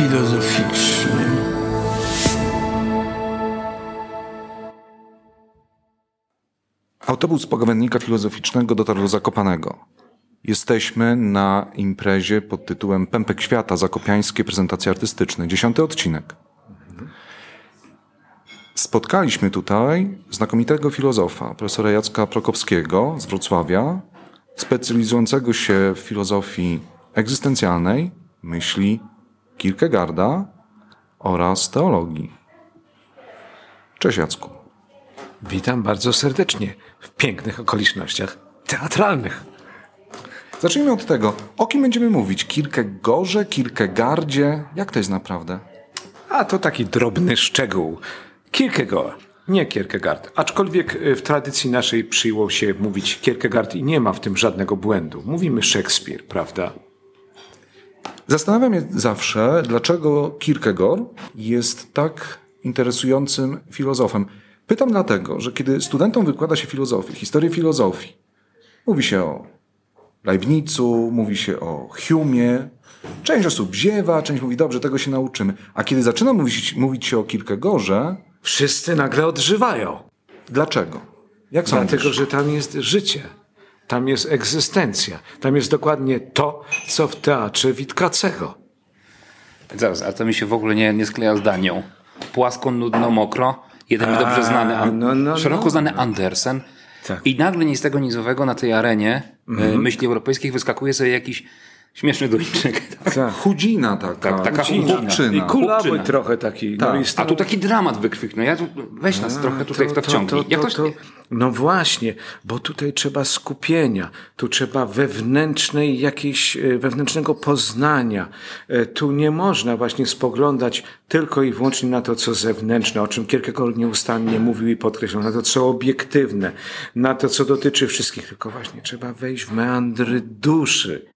filozoficzny. Autobus pogawędnika filozoficznego dotarł do Zakopanego. Jesteśmy na imprezie pod tytułem Pępek Świata Zakopiańskie Prezentacje Artystyczne, dziesiąty odcinek. Spotkaliśmy tutaj znakomitego filozofa, profesora Jacka Prokopskiego z Wrocławia, specjalizującego się w filozofii egzystencjalnej, myśli Kierkegaarda oraz teologii. Cześć Jacku. Witam bardzo serdecznie w pięknych okolicznościach teatralnych. Zacznijmy od tego, o kim będziemy mówić? Kierkegaarze, Kierkegaardzie? Jak to jest naprawdę? A to taki drobny szczegół. Kierkegaard, nie Kierkegaard. Aczkolwiek y, w tradycji naszej przyjęło się mówić Kierkegaard i nie ma w tym żadnego błędu. Mówimy Szekspir, prawda? Zastanawiam się zawsze, dlaczego Kierkegaard jest tak interesującym filozofem. Pytam dlatego, że kiedy studentom wykłada się filozofię, historię filozofii, mówi się o Leibnizu, mówi się o Humie, część osób ziewa, część mówi, dobrze, tego się nauczymy. A kiedy zaczyna mówić, mówić się o Kierkegaarze, Wszyscy nagle odżywają. dlaczego? Jak sądzisz? Dlatego, że tam jest życie. Tam jest egzystencja. Tam jest dokładnie to, co w teatrze Witkacego. Zaraz, a to mi się w ogóle nie, nie skleja z Danią. Płasko, nudno, mokro. Jeden mi dobrze znany, an- no, no, szeroko no. znany Andersen. Tak. I nagle nic z tego nizowego na tej arenie Mhm. e, myśli europejskich wyskakuje sobie jakiś śmieszny Duńczyk. Tak. Chudzina taka, Tak, taka chłopczyna. I kulawy trochę taki. Tak. No i A tu taki dramat wykwiknął. Ja tu, weź nas trochę tutaj w to wciągnij. Jak to, no właśnie, bo tutaj trzeba skupienia, tu trzeba wewnętrznej jakiejś, e, wewnętrznego poznania. E, Tu nie można właśnie spoglądać tylko i wyłącznie na to, co zewnętrzne, o czym Kierkegaard nieustannie mówił i podkreślał, na to, co obiektywne, na to, co dotyczy wszystkich, tylko właśnie trzeba wejść w meandry duszy.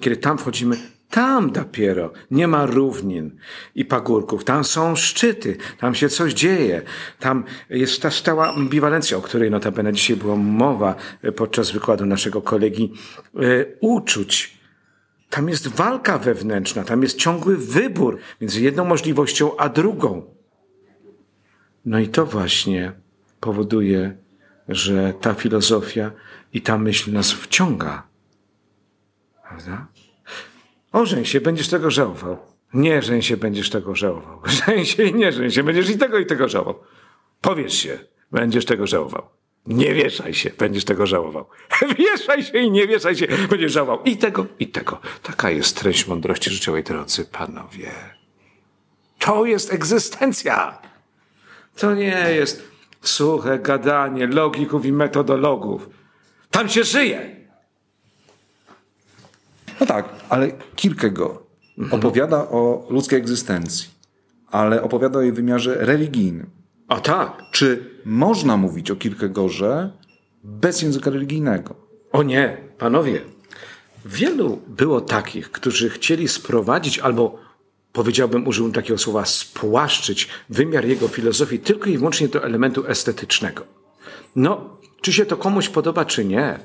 Kiedy tam wchodzimy, tam dopiero nie ma równin i pagórków, tam są szczyty, tam się coś dzieje, tam jest ta stała ambiwalencja, o której notabene dzisiaj była mowa e, podczas wykładu naszego kolegi, e, uczuć. Tam jest walka wewnętrzna, tam jest ciągły wybór między jedną możliwością a drugą. No i to właśnie powoduje, że ta filozofia i ta myśl nas wciąga. Prawda? Ożeń się, będziesz tego żałował. Nie żeń się, będziesz tego żałował. Żeń się i nie żeń się, będziesz i tego i tego żałował. Powiesz się, będziesz tego żałował. Nie wieszaj się, będziesz tego żałował. Wieszaj się i nie wieszaj się, będziesz żałował i tego, i tego. Taka jest treść mądrości życiowej, drodzy panowie. To jest egzystencja. To nie jest suche gadanie logików i metodologów. Tam się żyje. No tak, ale Kierkegaard opowiada o ludzkiej egzystencji, ale opowiada o jej wymiarze religijnym. A tak. Czy można mówić o Kierkegaarze bez języka religijnego? O nie, panowie. Wielu było takich, którzy chcieli sprowadzić albo powiedziałbym, użył takiego słowa, spłaszczyć wymiar jego filozofii tylko i wyłącznie do elementu estetycznego. No, czy się to komuś podoba, czy nie?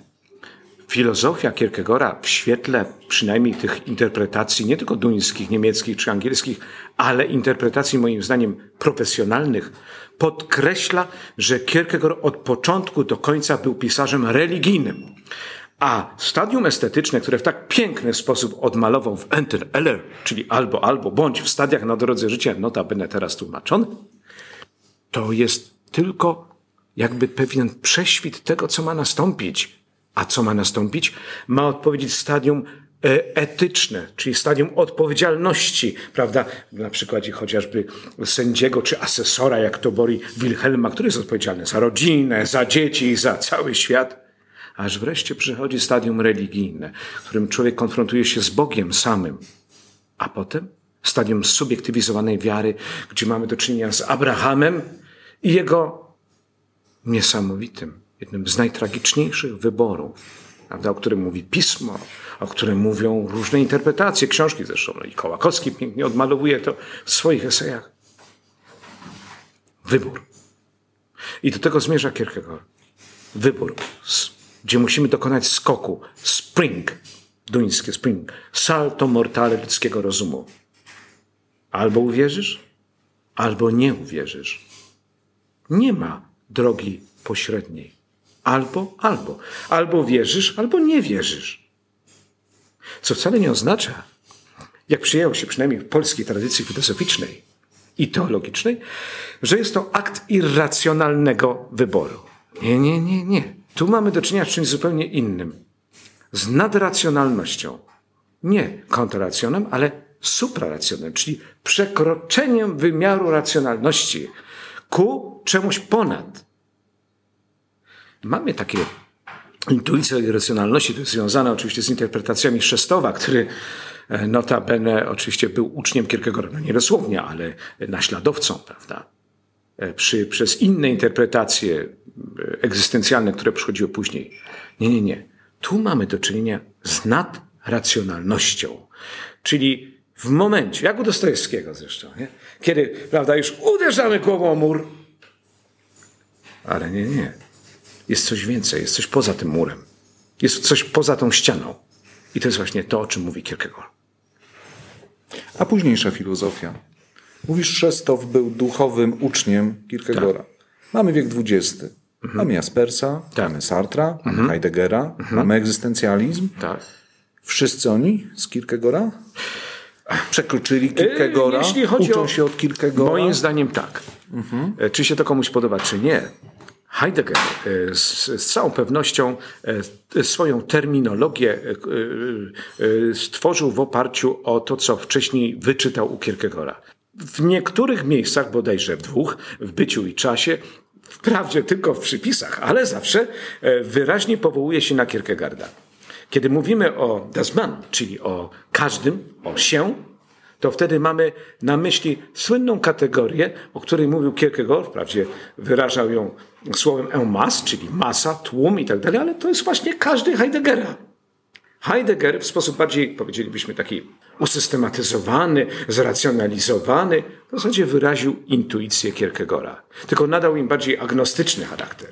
Filozofia Kierkegaarda w świetle przynajmniej tych interpretacji, nie tylko duńskich, niemieckich czy angielskich, ale interpretacji moim zdaniem profesjonalnych, podkreśla, że Kierkegaard od początku do końca był pisarzem religijnym. A stadium estetyczne, które w tak piękny sposób odmalował w Enter Eller, czyli albo, albo, bądź w stadiach na drodze życia, notabene teraz tłumaczony, to jest tylko jakby pewien prześwit tego, co ma nastąpić. A co ma nastąpić? Ma odpowiedzieć stadium e, etyczne, czyli stadium odpowiedzialności, prawda? Na przykładzie chociażby sędziego czy asesora, jak to Bori Wilhelma, który jest odpowiedzialny za rodzinę, za dzieci, za cały świat. Aż wreszcie przychodzi stadium religijne, w którym człowiek konfrontuje się z Bogiem samym. A potem stadium subiektywizowanej wiary, gdzie mamy do czynienia z Abrahamem i jego niesamowitym, jednym z najtragiczniejszych wyborów, prawda, o którym mówi pismo, o którym mówią różne interpretacje, książki zresztą. No i Kołakowski pięknie odmalowuje to w swoich esejach. Wybór. I do tego zmierza Kierkegaard. Wybór, gdzie musimy dokonać skoku. Spring. duńskie, spring, salto mortale ludzkiego rozumu. Albo uwierzysz, albo nie uwierzysz. Nie ma drogi pośredniej. Albo, albo. Albo wierzysz, albo nie wierzysz. Co wcale nie oznacza, jak przyjęło się przynajmniej w polskiej tradycji filozoficznej i teologicznej, że jest to akt irracjonalnego wyboru. Nie, nie, nie, nie. Tu mamy do czynienia z czymś zupełnie innym. Z nadracjonalnością. Nie kontraracjonem, ale supraracjonem, czyli przekroczeniem wymiaru racjonalności ku czemuś ponad. Mamy takie intuicje irracjonalności, to jest związane oczywiście z interpretacjami Szestowa, który e, notabene oczywiście był uczniem Kierkegaarda, no nie dosłownie, ale naśladowcą, prawda? E, Przy, przez inne interpretacje e, egzystencjalne, które przychodziły później. Nie, nie, nie. Tu mamy do czynienia z nadracjonalnością. Czyli w momencie, jak u Dostojewskiego zresztą, nie? kiedy prawda, już uderzamy głową o mur, ale nie, nie. Jest coś więcej, jest coś poza tym murem. Jest coś poza tą ścianą. I to jest właśnie to, o czym mówi Kierkegaard. A późniejsza filozofia. Mówisz, Szestow był duchowym uczniem Kierkegaarda. Mamy wiek XX. Mamy Jaspersa, Tak. mamy Sartra, mamy Heideggera, mamy egzystencjalizm. Tak. Wszyscy oni z Kierkegaarda? Przekroczyli Kierkegaarda? Yy, jeśli chodzi Uczą o- się od Kierkegaarda? Moim zdaniem tak. E, Czy się to komuś podoba, czy nie. Heidegger e, z, z całą pewnością e, swoją terminologię e, stworzył w oparciu o to, co wcześniej wyczytał u Kierkegaarda. W niektórych miejscach, bodajże w dwóch, w byciu i czasie, wprawdzie tylko w przypisach, ale zawsze wyraźnie powołuje się na Kierkegaarda. Kiedy mówimy o das Mann, czyli o każdym, o się, to wtedy mamy na myśli słynną kategorię, o której mówił Kierkegaard, wprawdzie wyrażał ją słowem en masse, czyli masa, tłum i tak dalej, ale to jest właśnie każdy Heideggera. Heidegger w sposób bardziej, powiedzielibyśmy, taki usystematyzowany, zracjonalizowany, w zasadzie wyraził intuicję Kierkegaarda. Tylko nadał im bardziej agnostyczny charakter.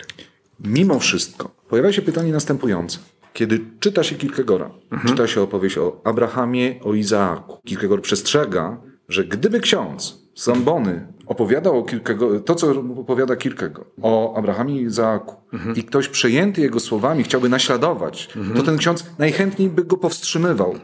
Mimo wszystko pojawia się pytanie następujące. Kiedy czyta się Kierkegaarda, czyta się opowieść o Abrahamie, o Izaaku, Kierkegaard przestrzega, że gdyby ksiądz z Zambony opowiadał o Kierkegaard, to, co opowiada Kierkegaard o Abrahamie i Izaaku i ktoś przejęty jego słowami chciałby naśladować, to ten ksiądz najchętniej by go powstrzymywał.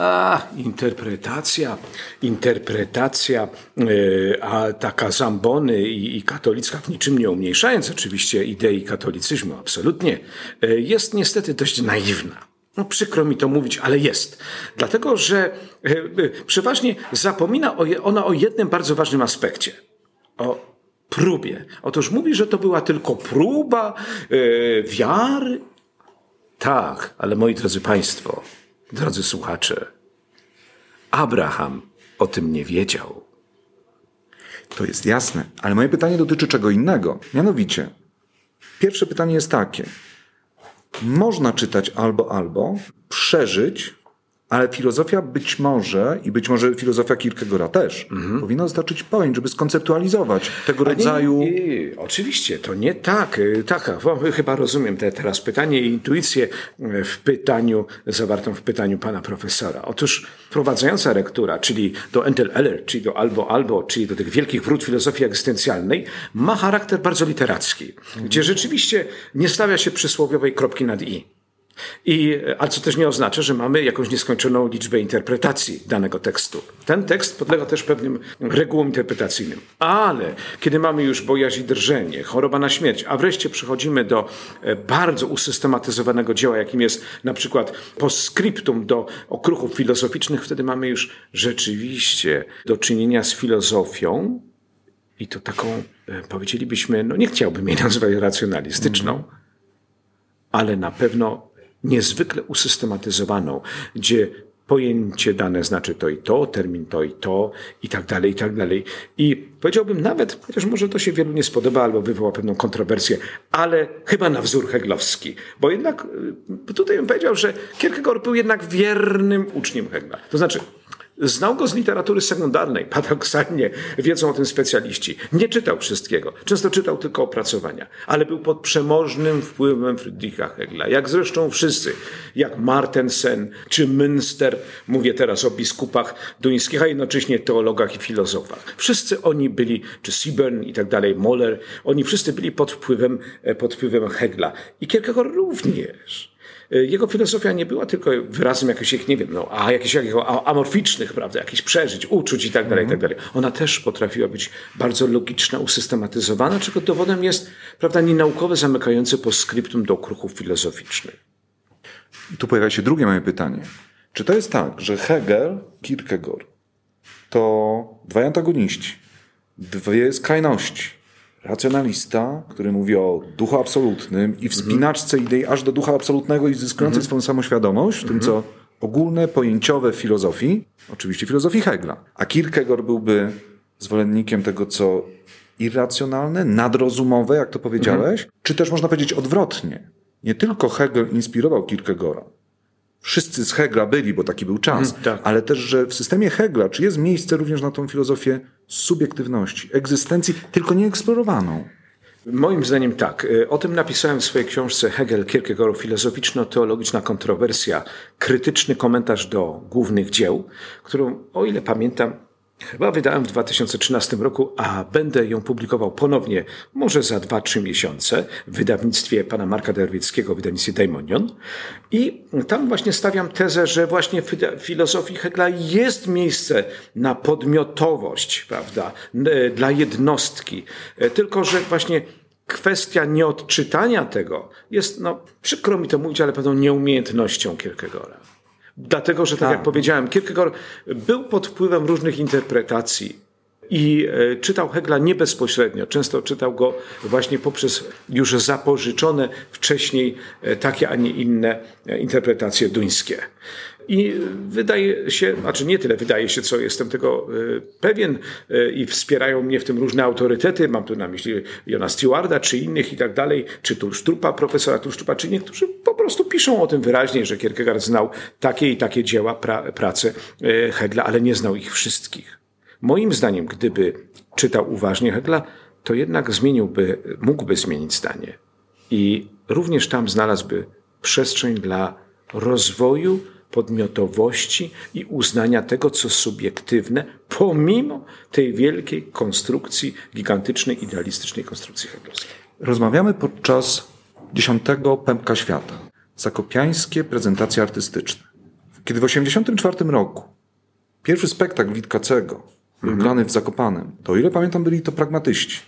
A, interpretacja, interpretacja, e, a taka zambony i, i katolicka, w niczym nie umniejszając oczywiście idei katolicyzmu, absolutnie, e, jest niestety dość naiwna. No, przykro mi to mówić, ale jest. Dlatego, że e, przeważnie zapomina o je, ona o jednym bardzo ważnym aspekcie. O próbie. Otóż mówi, że to była tylko próba wiary. Tak, ale moi drodzy Państwo, drodzy słuchacze, Abraham o tym nie wiedział. To jest jasne, ale moje pytanie dotyczy czego innego. Mianowicie, pierwsze pytanie jest takie. Można czytać albo albo, przeżyć, ale filozofia być może, i być może filozofia Kierkegaarda też, powinna dostarczyć pojęć, żeby skonceptualizować tego rodzaju... Nie, nie, oczywiście, to nie tak. Tak, chyba rozumiem te, teraz pytanie i intuicję y, w pytaniu, zawartą w pytaniu pana profesora. Otóż wprowadzająca rektura, czyli do Entel Eller, czyli do albo albo, czyli do tych wielkich wrót filozofii egzystencjalnej, ma charakter bardzo literacki, gdzie rzeczywiście nie stawia się przysłowiowej kropki nad i. I, ale co też nie oznacza, że mamy jakąś nieskończoną liczbę interpretacji danego tekstu. Ten tekst podlega też pewnym regułom interpretacyjnym. Ale kiedy mamy już bojaźń i drżenie, choroba na śmierć, a wreszcie przechodzimy do e, bardzo usystematyzowanego dzieła, jakim jest na przykład postscriptum do okruchów filozoficznych, wtedy mamy już rzeczywiście do czynienia z filozofią i to taką, e, powiedzielibyśmy, no nie chciałbym jej nazwać racjonalistyczną, ale na pewno niezwykle usystematyzowaną, gdzie pojęcie dane znaczy to i to, termin to i to i tak dalej, i tak dalej. I powiedziałbym nawet, chociaż może to się wielu nie spodoba albo wywoła pewną kontrowersję, ale chyba na wzór heglowski. Bo jednak y, tutaj bym powiedział, że Kierkegaard był jednak wiernym uczniem Hegla. To znaczy, Znał go z literatury sekundarnej, paradoksalnie wiedzą o tym specjaliści. Nie czytał wszystkiego, często czytał tylko opracowania, ale był pod przemożnym wpływem Friedricha Hegla, jak zresztą wszyscy, jak Martensen czy Münster, mówię teraz o biskupach duńskich, a jednocześnie teologach i filozofach. Wszyscy oni byli, czy Siebern i tak dalej, Moller, oni wszyscy byli pod wpływem, e, pod wpływem Hegla. I Kierkegaard również. Jego filozofia nie była tylko wyrazem jakichś, nie wiem, no, a jakichś, jakichś amorficznych, prawda, jakichś przeżyć, uczuć i tak dalej, i tak dalej. Ona też potrafiła być bardzo logiczna, usystematyzowana, czego dowodem jest, prawda, nienaukowe, zamykające po skryptum do okruchów filozoficznych. I tu pojawia się drugie moje pytanie. Czy to jest tak, że Hegel, Kierkegaard to dwaj antagoniści, dwie skrajności? Racjonalista, który mówi o duchu absolutnym i wspinaczce idei aż do ducha absolutnego i zyskującej swoją samoświadomość, w tym co ogólne, pojęciowe w filozofii, oczywiście filozofii Hegla. A Kierkegaard byłby zwolennikiem tego, co irracjonalne, nadrozumowe, jak to powiedziałeś, czy też można powiedzieć odwrotnie. Nie tylko Hegel inspirował Kierkegaarda. Wszyscy z Hegla byli, bo taki był czas, tak. ale też, że w systemie Hegla, czy jest miejsce również na tą filozofię subiektywności, egzystencji, tylko nieeksplorowaną. Moim zdaniem tak. O tym napisałem w swojej książce Hegel, Kierkegaard, filozoficzno-teologiczna kontrowersja, krytyczny komentarz do głównych dzieł, którą, o ile pamiętam, chyba wydałem w 2013 roku, a będę ją publikował ponownie, może za 2-3 miesiące w wydawnictwie pana Marka Derwieckiego, w wydawnictwie Daimonion. I tam właśnie stawiam tezę, że właśnie w filozofii Hegla jest miejsce na podmiotowość, prawda, dla jednostki. Tylko, że właśnie kwestia nieodczytania tego jest, no przykro mi to mówić, ale pewną nieumiejętnością Kierkegaarda. Dlatego, że tak, tak jak powiedziałem, Kierkegaard był pod wpływem różnych interpretacji i e, czytał Hegla nie bezpośrednio. Często czytał go właśnie poprzez już zapożyczone wcześniej e, takie, a nie inne e, interpretacje duńskie. I wydaje się, znaczy nie tyle wydaje się, co jestem tego pewien i wspierają mnie w tym różne autorytety, mam tu na myśli Jona Stewarda, czy innych i tak dalej, czy Tulsztrupa, profesora Tulsztrupa, czy niektórzy po prostu piszą o tym wyraźnie, że Kierkegaard znał takie i takie dzieła, pra, prace Hegla, ale nie znał ich wszystkich. Moim zdaniem, gdyby czytał uważnie Hegla, to jednak zmieniłby, mógłby zmienić zdanie. I również tam znalazłby przestrzeń dla rozwoju podmiotowości i uznania tego, co subiektywne, pomimo tej wielkiej konstrukcji, gigantycznej, idealistycznej konstrukcji hegelowskiej. Rozmawiamy podczas dziesiątego Pępka Świata. Zakopiańskie prezentacje artystyczne. Kiedy w 1984 roku pierwszy spektakl Witkacego był Mhm. grany w Zakopanem, to o ile pamiętam byli to pragmatyści.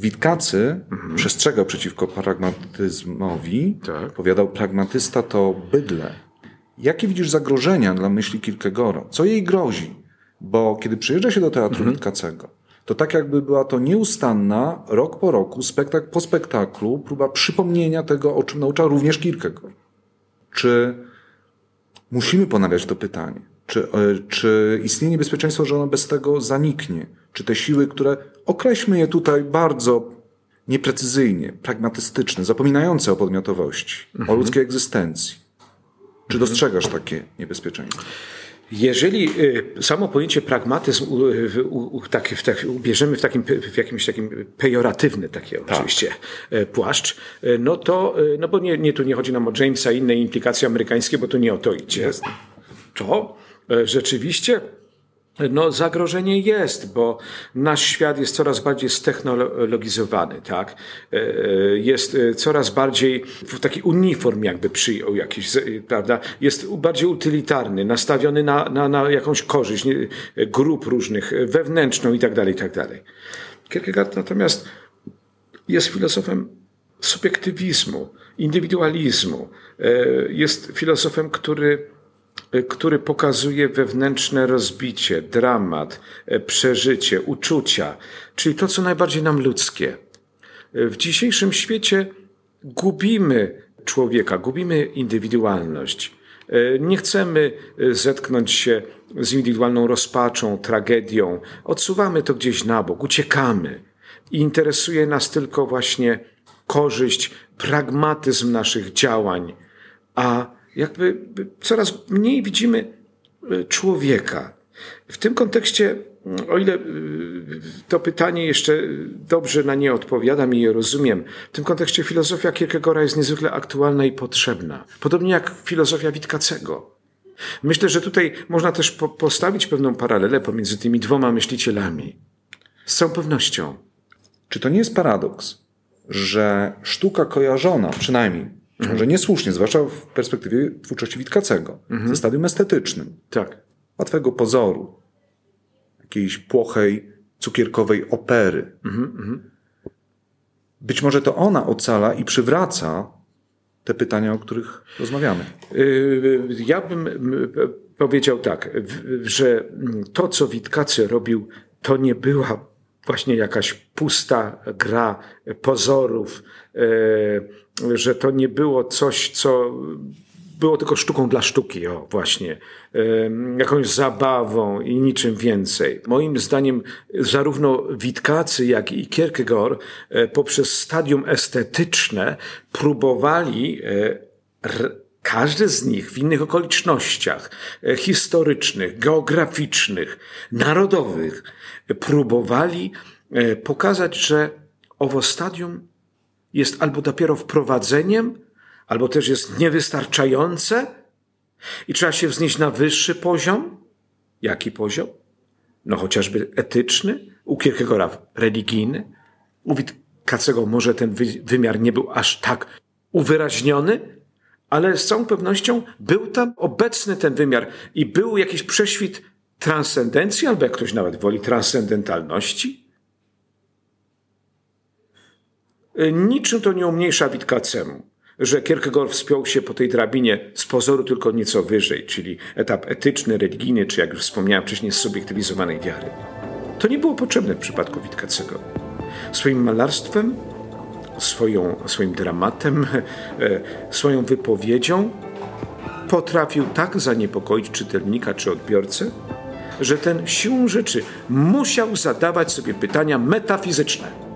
Witkacy Mhm. przestrzegał przeciwko pragmatyzmowi. Tak. Powiadał, pragmatysta to bydle. Jakie widzisz zagrożenia dla myśli Kierkegaarda? Co jej grozi? Bo kiedy przyjeżdża się do teatru Mhm. Witkacego, to tak jakby była to nieustanna, rok po roku, spektakl po spektaklu, próba przypomnienia tego, o czym nauczał również Kierkegaard. Czy musimy ponawiać to pytanie? Czy, e, czy istnieje niebezpieczeństwo, że ono bez tego zaniknie? Czy te siły, które określmy je tutaj bardzo nieprecyzyjnie, pragmatystyczne, zapominające o podmiotowości, o ludzkiej egzystencji, czy dostrzegasz takie niebezpieczeństwo? Jeżeli y, samo pojęcie pragmatyzm u, u, u, tak, w, tak, ubierzemy w, takim, w jakimś takim pejoratywny takie oczywiście e, płaszcz, e, no to, e, no bo nie, nie tu nie chodzi nam o Jamesa i inne implikacje amerykańskie, bo tu nie o to idzie. To e, rzeczywiście no, zagrożenie jest, bo nasz świat jest coraz bardziej stechnologizowany, tak? E, e, Jest e, coraz bardziej w taki uniform jakby przyjął jakiś, prawda? Jest bardziej utylitarny, nastawiony na, na, na jakąś korzyść, grup różnych, wewnętrzną i tak dalej, i tak dalej. Kierkegaard natomiast jest filozofem subiektywizmu, indywidualizmu. Jest filozofem, który który pokazuje wewnętrzne rozbicie, dramat, e, przeżycie, uczucia, czyli to, co najbardziej nam ludzkie. E, W dzisiejszym świecie gubimy człowieka, gubimy indywidualność. E, Nie chcemy zetknąć się z indywidualną rozpaczą, tragedią. Odsuwamy to gdzieś na bok, uciekamy. I interesuje nas tylko właśnie korzyść, pragmatyzm naszych działań, a jakby coraz mniej widzimy y, człowieka. W tym kontekście, o ile y, to pytanie jeszcze dobrze na nie odpowiadam i je rozumiem, w tym kontekście filozofia Kierkegaarda jest niezwykle aktualna i potrzebna. Podobnie jak filozofia Witkacego. Myślę, że tutaj można też po postawić pewną paralelę pomiędzy tymi dwoma myślicielami. Z całą pewnością. Czy to nie jest paradoks, że sztuka kojarzona, przynajmniej, mhm. może niesłusznie, zwłaszcza w perspektywie twórczości Witkacego, mhm. ze stadium estetycznym, tak. łatwego pozoru, jakiejś płochej, cukierkowej opery. Mhm, Być może to ona ocala i przywraca te pytania, o których rozmawiamy. Y, ja bym powiedział tak, że to, co Witkacy robił, to nie była właśnie jakaś pusta gra pozorów, e, że to nie było coś, co było tylko sztuką dla sztuki, o właśnie, jakąś zabawą i niczym więcej. Moim zdaniem zarówno Witkacy, jak i Kierkegaard e, poprzez stadium estetyczne próbowali e, każdy z nich w innych okolicznościach e, historycznych, geograficznych, narodowych próbowali pokazać, że owo stadium jest albo dopiero wprowadzeniem albo też jest niewystarczające i trzeba się wznieść na wyższy poziom. Jaki poziom? No chociażby etyczny, u Kierkegaarda religijny, u Witkacego może ten wymiar nie był aż tak uwyraźniony, ale z całą pewnością był tam obecny ten wymiar i był jakiś prześwit transcendencji, albo jak ktoś nawet woli, transcendentalności. Niczym to nie umniejsza Witkacemu że Kierkegaard wspiął się po tej drabinie z pozoru tylko nieco wyżej, czyli etap etyczny, religijny, czy jak już wspomniałem wcześniej, zobiektywizowanej wiary. To nie było potrzebne w przypadku Witkacego. Swoim malarstwem, swoją, swoim dramatem, e, swoją wypowiedzią. Potrafił tak zaniepokoić czytelnika czy odbiorcę, że ten siłą rzeczy musiał zadawać sobie pytania metafizyczne